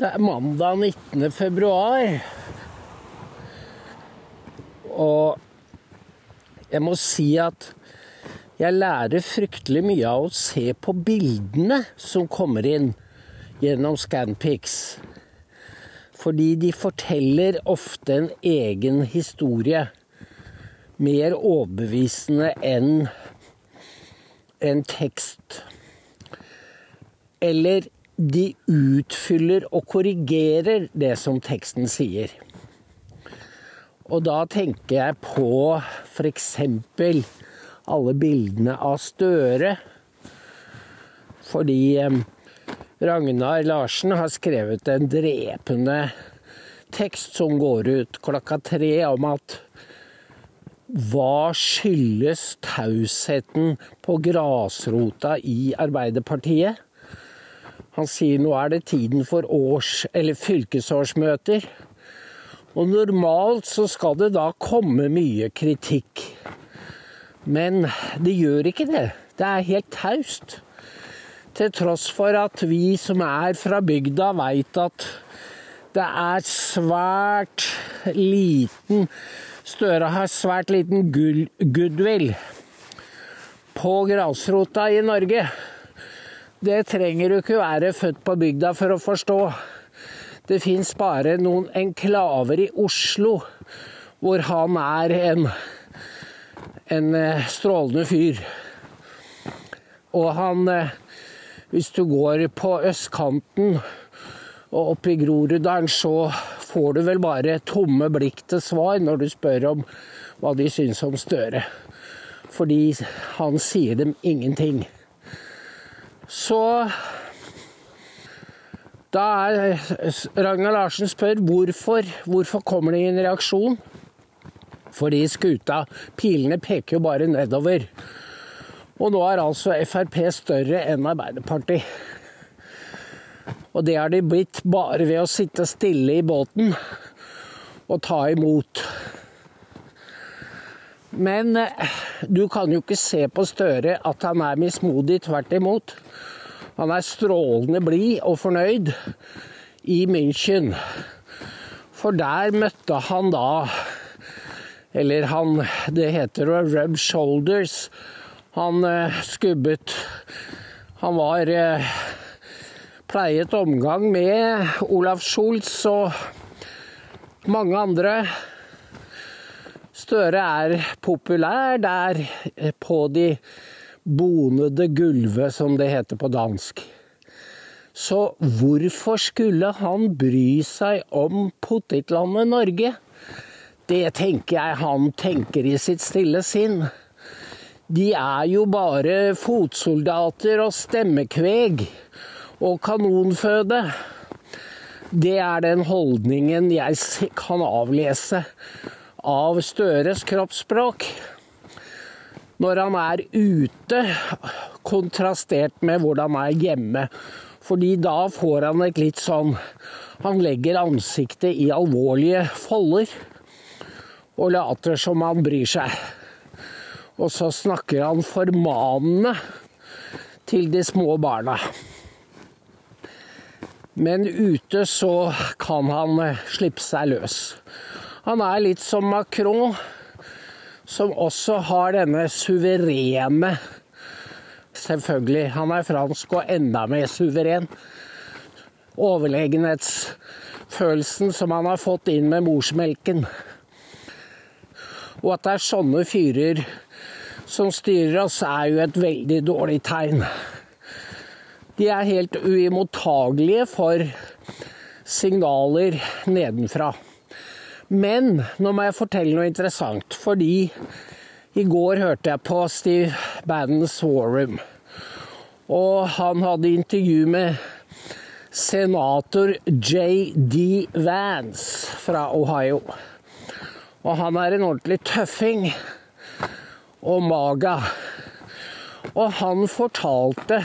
Det er mandag 19. februar. Og jeg må si at jeg lærer fryktelig mye av å se på bildene som kommer inn gjennom Scanpix. Fordi de forteller ofte en egen historie. Mer overbevisende enn en tekst. Eller de utfyller og korrigerer det som teksten sier. Og da tenker jeg på f.eks. alle bildene av Støre. Fordi eh, Ragnar Larsen har skrevet en drepende tekst som går ut klokka tre om at hva skyldes tausheten på grasrota i Arbeiderpartiet? Han sier nå er det tiden for års- eller fylkesårsmøter. Og normalt så skal det da komme mye kritikk. Men det gjør ikke det. Det er helt taust. Til tross for at vi som er fra bygda veit at det er svært liten Støre har svært liten goodwill på grasrota i Norge. Det trenger du ikke være født på bygda for å forstå. Det fins bare noen enklaver i Oslo hvor han er en, en eh, strålende fyr. Og han eh, Hvis du går på østkanten og opp i Groruddalen, så får du vel bare tomme blikk til svar når du spør om hva de syns om Støre. Fordi han sier dem ingenting. Så da er Ragnar Larsen spør hvorfor, hvorfor kommer det ingen reaksjon. Fordi skuta, pilene peker jo bare nedover. Og nå er altså Frp større enn Arbeiderpartiet. Og det har de blitt bare ved å sitte stille i båten og ta imot. Men eh, du kan jo ikke se på Støre at han er mismodig, tvert imot. Han er strålende blid og fornøyd i München. For der møtte han da Eller han Det heter å rub shoulders. Han uh, skubbet Han var uh, pleiet omgang med Olaf Scholz og mange andre. Støre er populær der på de bonede gulvet, som det heter på dansk. Så hvorfor skulle han bry seg om potetlandet Norge? Det tenker jeg han tenker i sitt stille sinn. De er jo bare fotsoldater og stemmekveg og kanonføde. Det er den holdningen jeg kan avlese av Støres kroppsspråk når han er ute, kontrastert med hvordan han er hjemme. Fordi da får han et litt sånn Han legger ansiktet i alvorlige folder og later som han bryr seg. Og så snakker han formanende til de små barna. Men ute så kan han slippe seg løs. Han er litt som Macron som også har denne suverene Selvfølgelig, han er fransk og enda mer suveren. Overlegenhetsfølelsen som han har fått inn med morsmelken. Og at det er sånne fyrer som styrer oss, er jo et veldig dårlig tegn. De er helt uimottagelige for signaler nedenfra. Men nå må jeg fortelle noe interessant, fordi i går hørte jeg på Steve Bannons War Room. Og han hadde intervju med senator J.D. Vance fra Ohio. Og han er en ordentlig tøffing og maga. Og han fortalte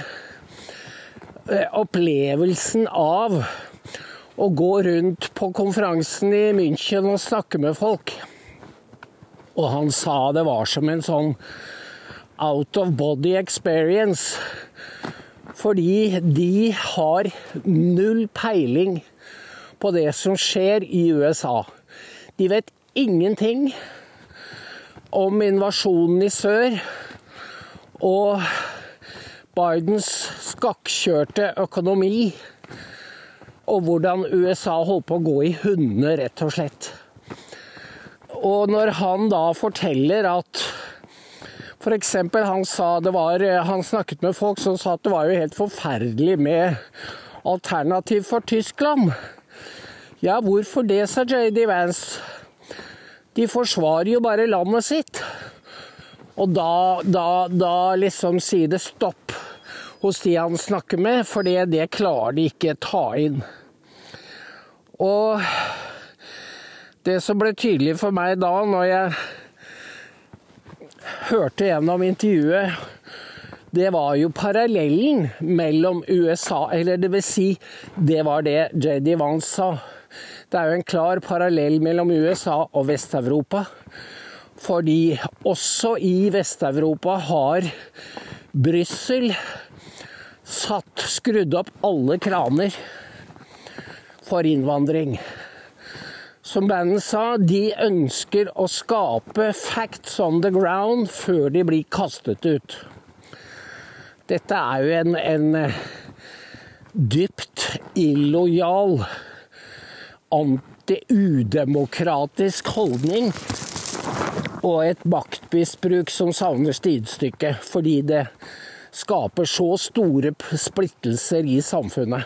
eh, opplevelsen av å gå rundt på konferansen i München og snakke med folk. Og han sa det var som en sånn out of body experience. Fordi de har null peiling på det som skjer i USA. De vet ingenting om invasjonen i sør og Bidens skakkjørte økonomi og hvordan USA holdt på å gå i hundene, rett og slett. Og når han da forteller at F.eks. han Han snakket med folk som sa at det var jo helt forferdelig med alternativ for Tyskland. Ja, hvorfor det, sa JD Vance. De forsvarer jo bare landet sitt. Og da, da, da liksom sier det stopp hos de han snakker med, for det klarer de ikke ta inn. Og det som ble tydelig for meg da, når jeg hørte gjennom intervjuet, det var jo parallellen mellom USA Eller det vil si, det var det JD Vance sa. Det er jo en klar parallell mellom USA og Vest-Europa. Fordi også i Vest-Europa har Brussel satt, skrudd opp alle kraner for innvandring. Som bandet sa, de ønsker å skape facts on the ground før de blir kastet ut. Dette er jo en, en eh, dypt illojal, anti-udemokratisk holdning og et maktmisbruk som savner stidestykke, fordi det skaper så store splittelser i samfunnet.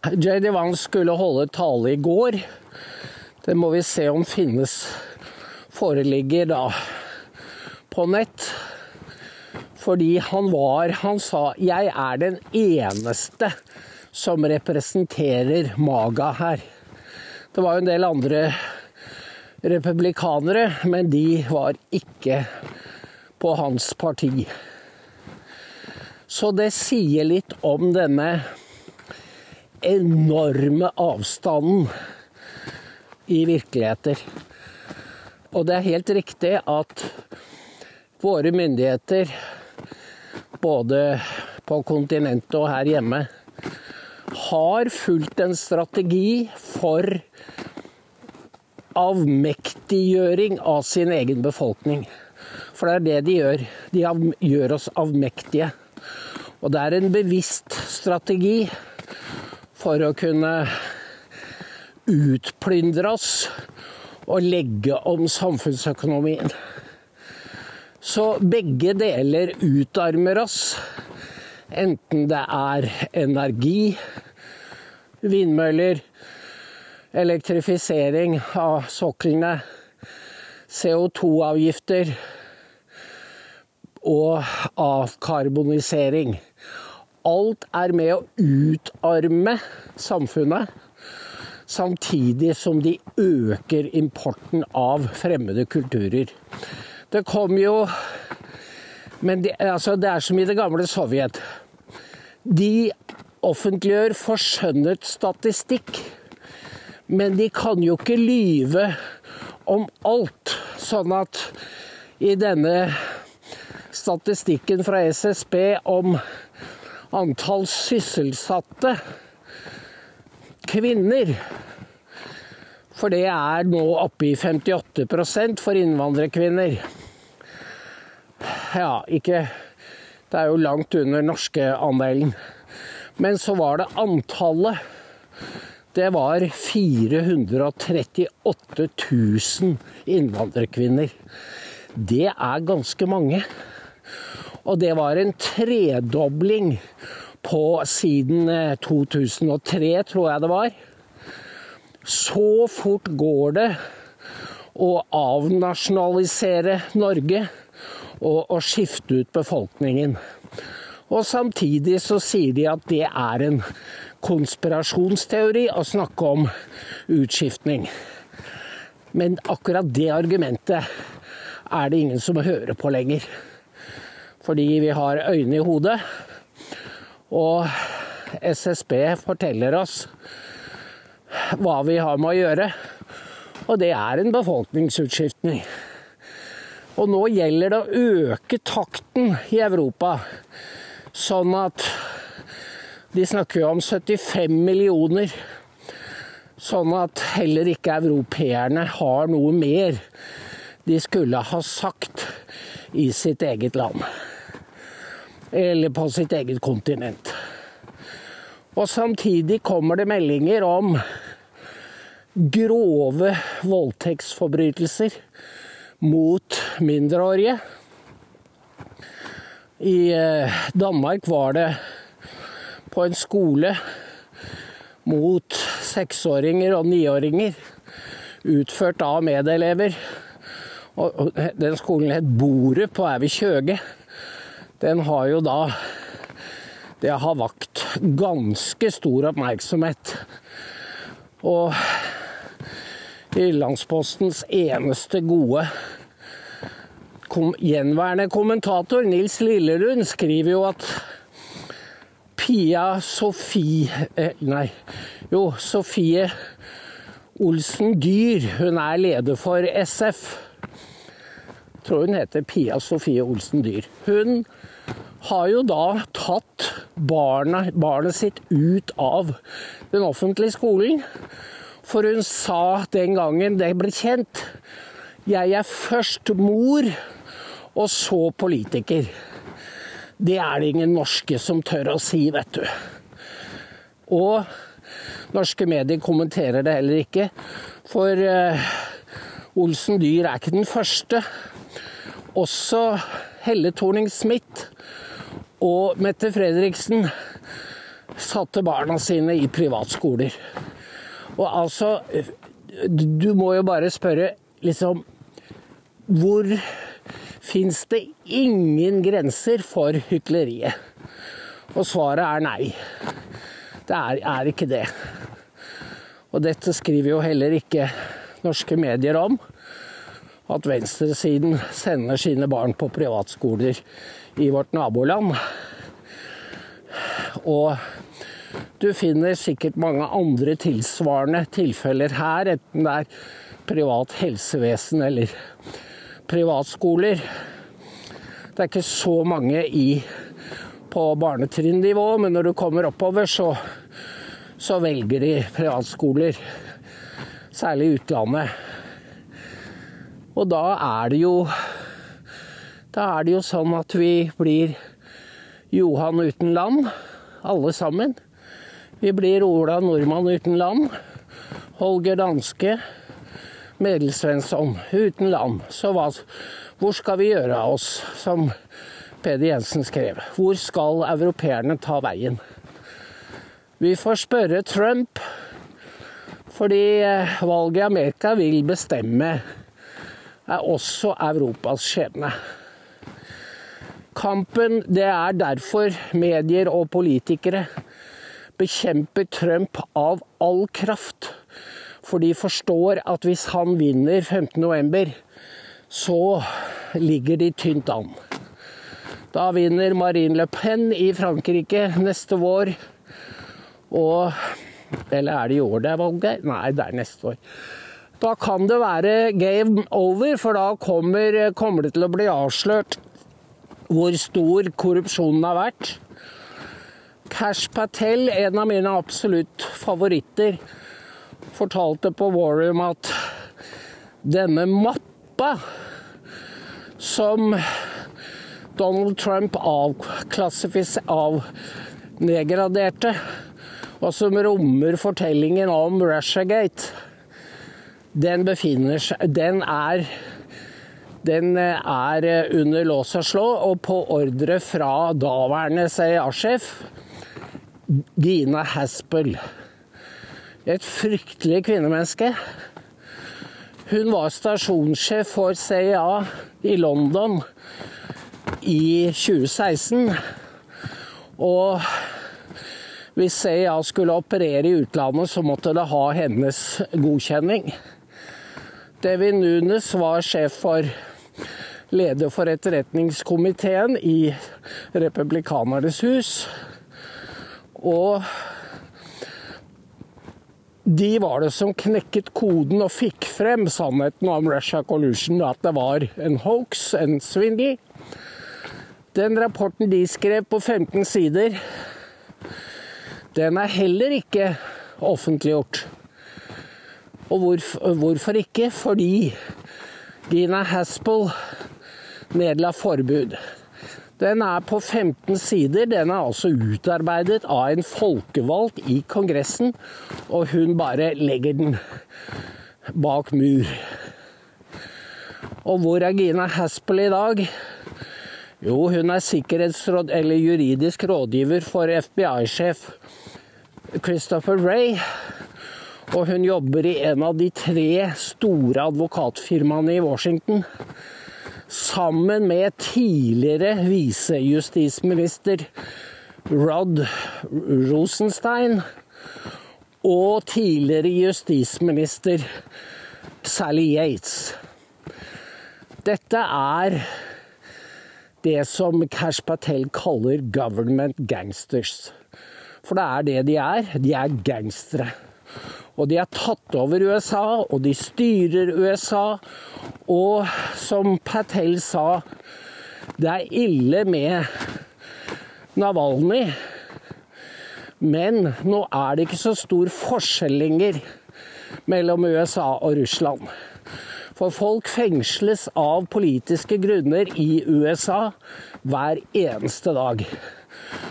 JD Wang skulle holde tale i går. Det må vi se om finnes foreligger da på nett. Fordi han var Han sa 'jeg er den eneste som representerer Maga her'. Det var jo en del andre republikanere, men de var ikke på hans parti. Så det sier litt om denne enorme avstanden i virkeligheter. Og det er helt riktig at våre myndigheter, både på kontinentet og her hjemme, har fulgt en strategi for avmektiggjøring av sin egen befolkning. For det er det de gjør. De gjør oss avmektige. Og det er en bevisst strategi for å kunne utplyndre oss og legge om samfunnsøkonomien. Så begge deler utarmer oss. Enten det er energi, vindmøller, elektrifisering av soklene, CO2-avgifter og avkarbonisering. Alt er med å utarme samfunnet, samtidig som de øker importen av fremmede kulturer. Det kom jo Men det, altså, det er som i det gamle Sovjet. De offentliggjør forskjønnet statistikk, men de kan jo ikke lyve om alt. Sånn at i denne statistikken fra SSB om antall sysselsatte kvinner. For det er nå oppe i 58% for innvandrerkvinner. Ja, ikke Det er jo langt under norske andelen. Men så var det antallet. Det var 438 000 innvandrerkvinner. Det er ganske mange. Og det var en tredobling på siden 2003, eh, tror jeg det var. Så fort går det å avnasjonalisere Norge og å skifte ut befolkningen. Og samtidig så sier de at det er en konspirasjonsteori å snakke om utskiftning. Men akkurat det argumentet er det ingen som hører på lenger fordi vi har øyne i hodet. Og SSB forteller oss hva vi har med å gjøre. Og det er en befolkningsutskiftning. Og nå gjelder det å øke takten i Europa, sånn at De snakker jo om 75 millioner. Sånn at heller ikke europeerne har noe mer de skulle ha sagt i sitt eget land. Eller på sitt eget kontinent. Og samtidig kommer det meldinger om grove voldtektsforbrytelser mot mindreårige. I eh, Danmark var det på en skole mot seksåringer og niåringer, utført av medelever. Og den skolen het Bordet på ved Kjøge. Den har jo da Det har vakt ganske stor oppmerksomhet. Og Landspostens eneste gode kom, gjenværende kommentator, Nils Lillerud, skriver jo at Pia Sofie eh, Nei, jo, Sofie Olsen Dyr. Hun er leder for SF. Jeg tror hun heter Pia Sofie Olsen Dyr. Hun har jo da tatt barna, barnet sitt ut av den offentlige skolen for hun sa den gangen det ble kjent jeg er først mor, og så politiker. Det er det ingen norske som tør å si, vet du. Og norske medier kommenterer det heller ikke. For uh, Olsen Dyr er ikke den første. Også Helle Thorning-Smith og Mette Fredriksen satte barna sine i privatskoler. Og altså Du må jo bare spørre liksom Hvor fins det ingen grenser for hykleriet? Og svaret er nei. Det er, er ikke det. Og dette skriver jo heller ikke norske medier om. At venstresiden sender sine barn på privatskoler i vårt naboland. Og du finner sikkert mange andre tilsvarende tilfeller her, enten det er privat helsevesen eller privatskoler. Det er ikke så mange i på barnetrinnnivå, men når du kommer oppover, så, så velger de privatskoler. Særlig i utlandet. Og da er det jo Da er det jo sånn at vi blir Johan uten land, alle sammen. Vi blir Ola nordmann uten land. Holger Danske. Medel Svensson uten land. Så hva, hvor skal vi gjøre av oss, som Peder Jensen skrev? Hvor skal europeerne ta veien? Vi får spørre Trump, fordi eh, valget i Amerika vil bestemme er også Europas skjebne. Kampen, det er derfor medier og politikere bekjemper Trump av all kraft. For de forstår at hvis han vinner 15.11, så ligger de tynt an. Da vinner Marine Le Pen i Frankrike neste vår. Og Eller er det i år det er valget? Nei, det er neste år. Da kan det være game over, for da kommer, kommer det til å bli avslørt hvor stor korrupsjonen har vært. Cash Patel, en av mine absolutt favoritter, fortalte på Warroom at denne mappa som Donald Trump avnedgraderte, og som rommer fortellingen om Russiagate, den seg Den er den er under lås og slå, og på ordre fra daværende CIA-sjef Gina Haspel. Et fryktelig kvinnemenneske. Hun var stasjonssjef for CIA i London i 2016. Og hvis CIA skulle operere i utlandet, så måtte det ha hennes godkjenning. Devin Nunes var sjef for leder for etterretningskomiteen i Republikanernes hus. Og de var det som knekket koden og fikk frem sannheten om Russia Collusion, at det var en hoax, en svindel. Den rapporten de skrev på 15 sider, Den er heller ikke offentliggjort. Og hvorfor, hvorfor ikke? Fordi Gina Haspel nedla forbud. Den er på 15 sider. Den er altså utarbeidet av en folkevalgt i Kongressen, og hun bare legger den bak mur. Og hvor er Gina Haspel i dag? Jo, hun er sikkerhetsråd, eller juridisk rådgiver for FBI-sjef Christopher Ray. Og hun jobber i en av de tre store advokatfirmaene i Washington. Sammen med tidligere visejustisminister Rod Rosenstein og tidligere justisminister Sally Yates. Dette er det som Cash Patel kaller 'government gangsters'. For det er det de er. De er gangstere. Og de har tatt over USA, og de styrer USA. Og som Patel sa, det er ille med Navalny. Men nå er det ikke så stor forskjell lenger mellom USA og Russland. For folk fengsles av politiske grunner i USA hver eneste dag.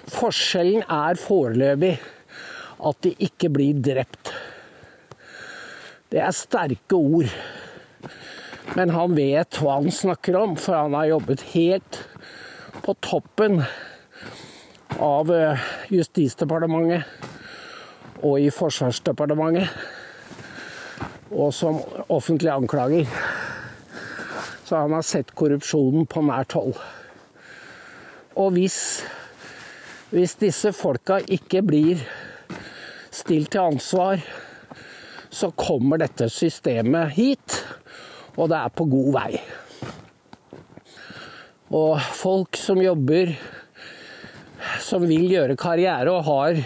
Forskjellen er foreløpig at de ikke blir drept. Det er sterke ord. Men han vet hva han snakker om, for han har jobbet helt på toppen av eh, Justisdepartementet og i Forsvarsdepartementet og som offentlig anklager. Så han har sett korrupsjonen på nært hold. Og hvis, hvis disse folka ikke blir stilt til ansvar, så kommer dette systemet hit, og det er på god vei. Og folk som jobber, som vil gjøre karriere og har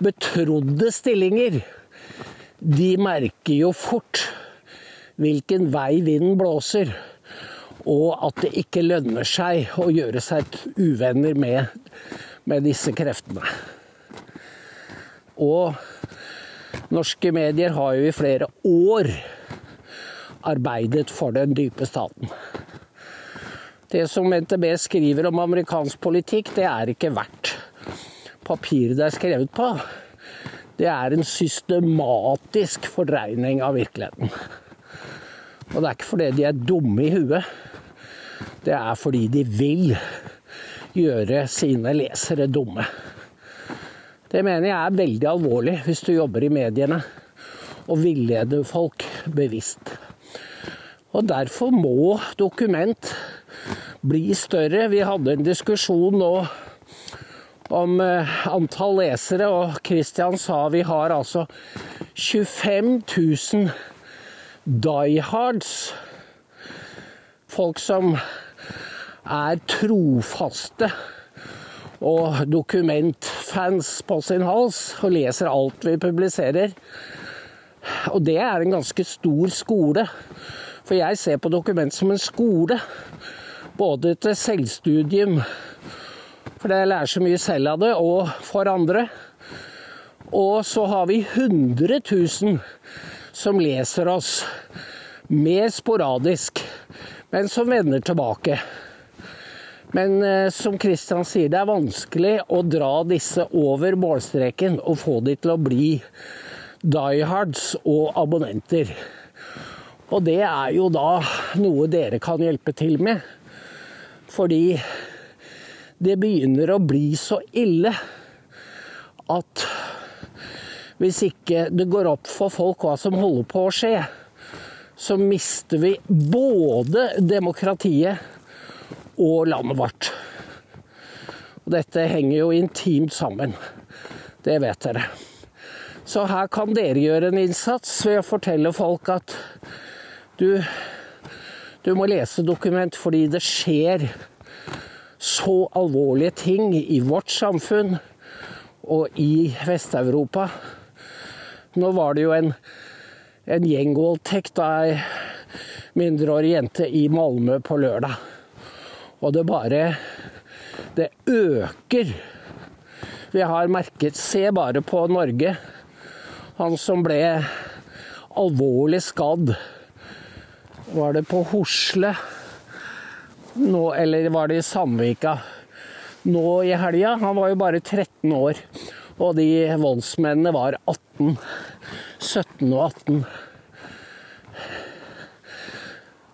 betrodde stillinger, de merker jo fort hvilken vei vinden blåser, og at det ikke lønner seg å gjøre seg uvenner med, med disse kreftene. Og norske medier har jo i flere år arbeidet for den dype staten. Det som NTB skriver om amerikansk politikk, det er ikke verdt papiret det er skrevet på det er en systematisk fordreining av virkeligheten. Og det er ikke fordi de er dumme i huet. Det er fordi de vil gjøre sine lesere dumme. Det mener jeg er veldig alvorlig hvis du jobber i mediene og villeder folk bevisst. Og derfor må dokument bli større. Vi hadde en diskusjon nå om eh, antall lesere, og Christian sa vi har altså 25 000 diehards. Folk som er trofaste og dokumentfans på sin hals og leser alt vi publiserer. Og det er en ganske stor skole. For jeg ser på dokument som en skole. Både til selvstudium for jeg lærer så mye selv av det, og for andre. Og så har vi 100 000 som leser oss, mer sporadisk, men som vender tilbake. Men eh, som Kristian sier, det er vanskelig å dra disse over målstreken og få de til å bli diehards og abonnenter. Og det er jo da noe dere kan hjelpe til med. Fordi det begynner å bli så ille at hvis ikke det går opp for folk hva som holder på å skje, så mister vi både demokratiet og landet vårt. Og dette henger jo intimt sammen. Det vet dere. Så her kan dere gjøre en innsats ved å fortelle folk at du, du må lese dokument fordi det skjer så alvorlige ting i vårt samfunn og i Vest-Europa. Nå var det jo en, en gjengvoldtekt av ei mindreårig jente i Malmö på lørdag. Og det bare Det øker Vi har merket Se bare på Norge. Han som ble alvorlig skadd. Var det på Hosle? Nå, eller var det i Sandvika? Nå i helga. Han var jo bare 13 år. Og de voldsmennene var 18. 17 og 18.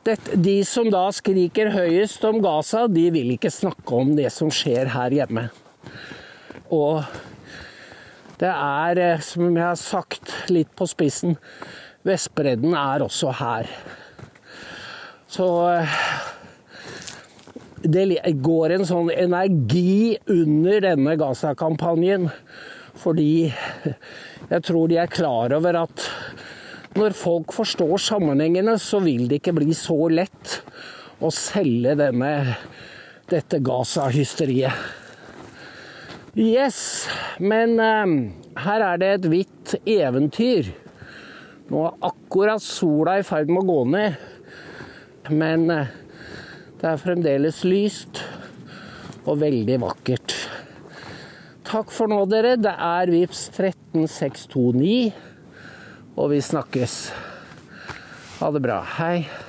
De som da skriker høyest om Gaza, de vil ikke snakke om det som skjer her hjemme. Og det er, eh, som jeg har sagt litt på spissen, Vestbredden er også her. Så eh, det går en sånn energi under denne Gaza-kampanjen. Fordi jeg tror de er klar over at når folk forstår sammenhengene, så vil det ikke bli så lett å selge denne, dette Gaza-hysteriet. Yes, men um, her er det et hvitt eventyr. Nå er akkurat sola i ferd med å gå ned, men uh, det er fremdeles lyst og veldig vakkert. Takk for nå, dere. Det er VIPS 13629 og vi snakkes. Ha det bra. Hei.